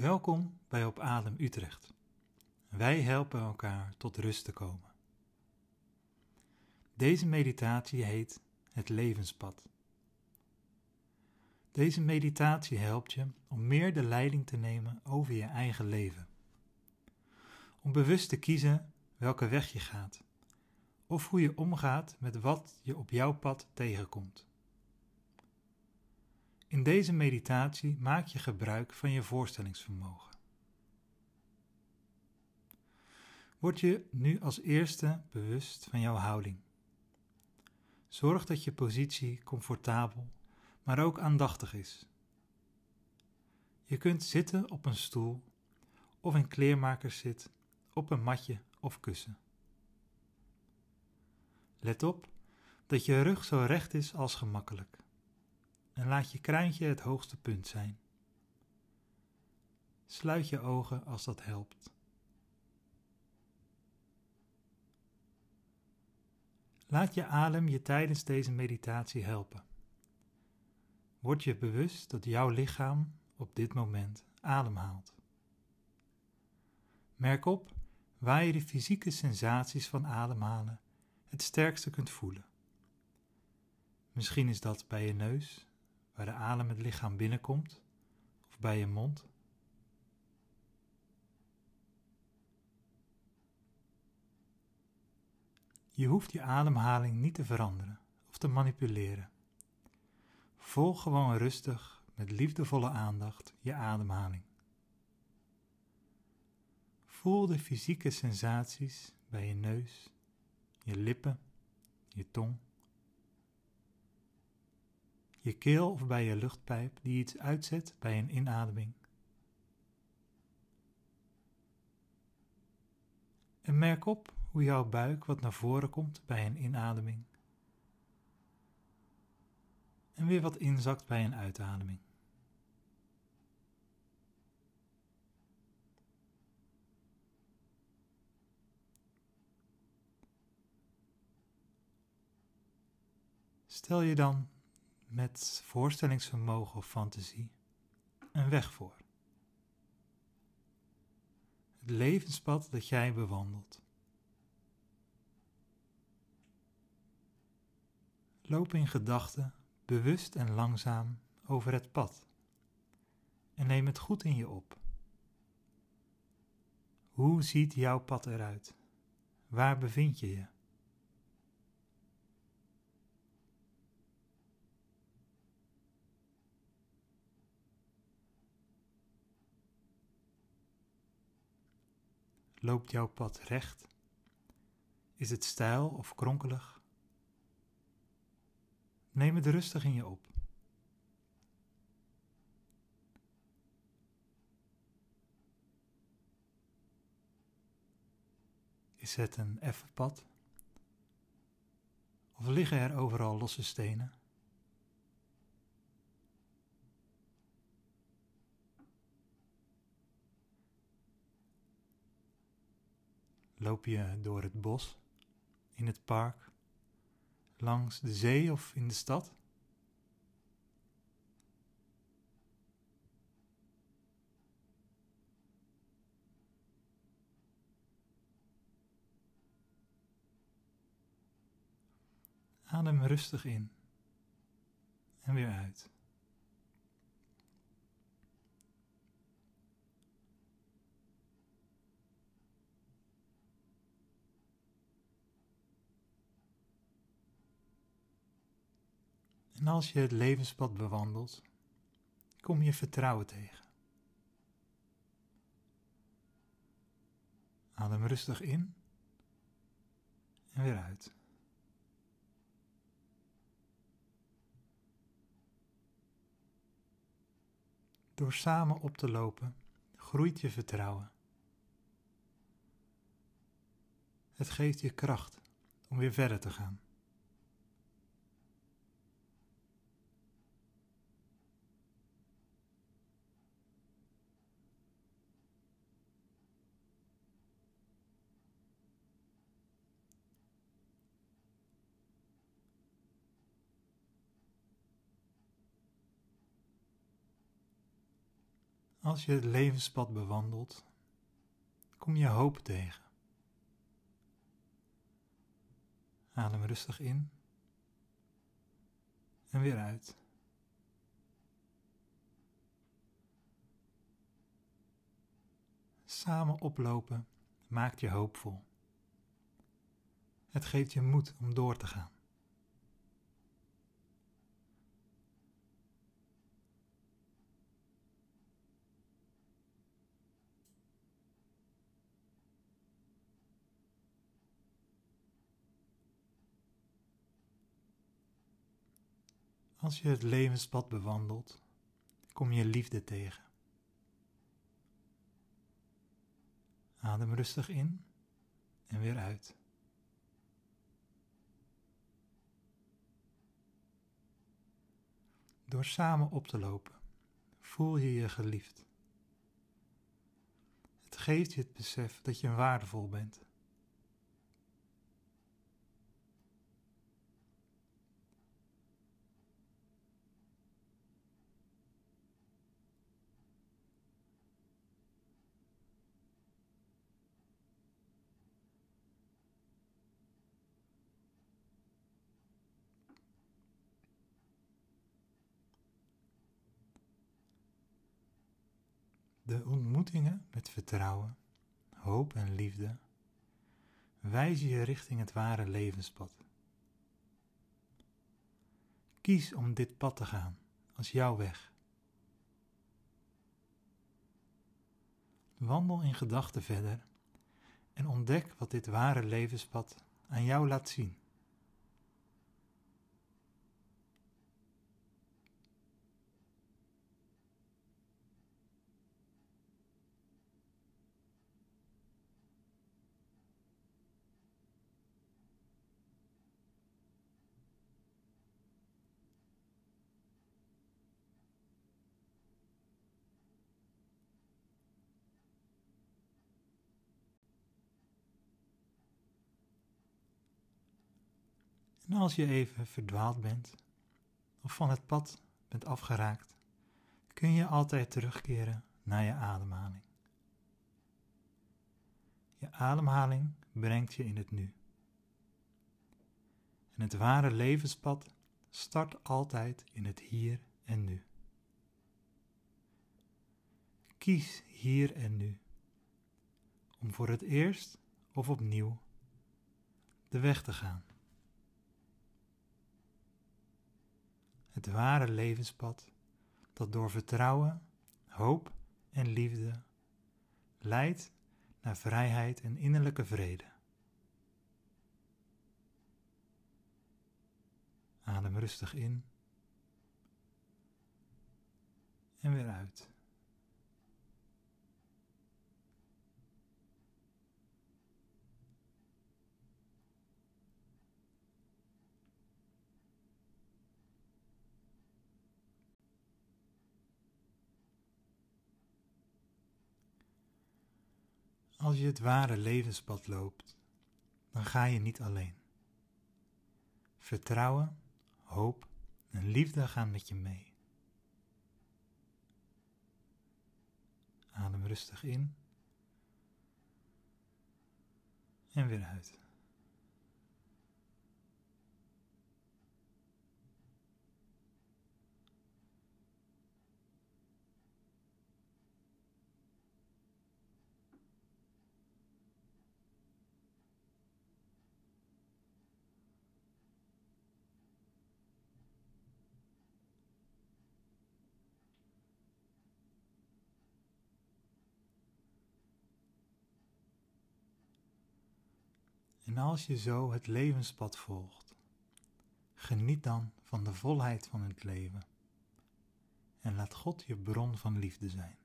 Welkom bij Op Adem Utrecht. Wij helpen elkaar tot rust te komen. Deze meditatie heet Het Levenspad. Deze meditatie helpt je om meer de leiding te nemen over je eigen leven. Om bewust te kiezen welke weg je gaat, of hoe je omgaat met wat je op jouw pad tegenkomt. In deze meditatie maak je gebruik van je voorstellingsvermogen. Word je nu als eerste bewust van jouw houding. Zorg dat je positie comfortabel, maar ook aandachtig is. Je kunt zitten op een stoel of in kleermakerszit, op een matje of kussen. Let op dat je rug zo recht is als gemakkelijk en laat je kruintje het hoogste punt zijn. Sluit je ogen als dat helpt. Laat je adem je tijdens deze meditatie helpen. Word je bewust dat jouw lichaam op dit moment ademhaalt. Merk op waar je de fysieke sensaties van ademhalen het sterkste kunt voelen. Misschien is dat bij je neus waar de adem het lichaam binnenkomt, of bij je mond. Je hoeft je ademhaling niet te veranderen of te manipuleren. Volg gewoon rustig met liefdevolle aandacht je ademhaling. Voel de fysieke sensaties bij je neus, je lippen, je tong je keel of bij je luchtpijp die iets uitzet bij een inademing. En merk op hoe jouw buik wat naar voren komt bij een inademing. En weer wat inzakt bij een uitademing. Stel je dan met voorstellingsvermogen of fantasie een weg voor. Het levenspad dat jij bewandelt. Loop in gedachten bewust en langzaam over het pad en neem het goed in je op. Hoe ziet jouw pad eruit? Waar bevind je je? Loopt jouw pad recht? Is het steil of kronkelig? Neem het rustig in je op. Is het een effen pad? Of liggen er overal losse stenen? Loop je door het bos, in het park, langs de zee of in de stad? Adem rustig in en weer uit. En als je het levenspad bewandelt, kom je vertrouwen tegen. Adem rustig in en weer uit. Door samen op te lopen groeit je vertrouwen. Het geeft je kracht om weer verder te gaan. Als je het levenspad bewandelt, kom je hoop tegen. Adem rustig in en weer uit. Samen oplopen maakt je hoopvol. Het geeft je moed om door te gaan. Als je het levenspad bewandelt, kom je liefde tegen. Adem rustig in en weer uit. Door samen op te lopen, voel je je geliefd. Het geeft je het besef dat je waardevol bent. De ontmoetingen met vertrouwen, hoop en liefde wijzen je richting het ware levenspad. Kies om dit pad te gaan als jouw weg. Wandel in gedachten verder en ontdek wat dit ware levenspad aan jou laat zien. En als je even verdwaald bent of van het pad bent afgeraakt, kun je altijd terugkeren naar je ademhaling. Je ademhaling brengt je in het nu. En het ware levenspad start altijd in het hier en nu. Kies hier en nu om voor het eerst of opnieuw de weg te gaan. Het ware levenspad dat door vertrouwen, hoop en liefde leidt naar vrijheid en innerlijke vrede. Adem rustig in en weer uit. Als je het ware levenspad loopt, dan ga je niet alleen. Vertrouwen, hoop en liefde gaan met je mee. Adem rustig in en weer uit. En als je zo het levenspad volgt, geniet dan van de volheid van het leven en laat God je bron van liefde zijn.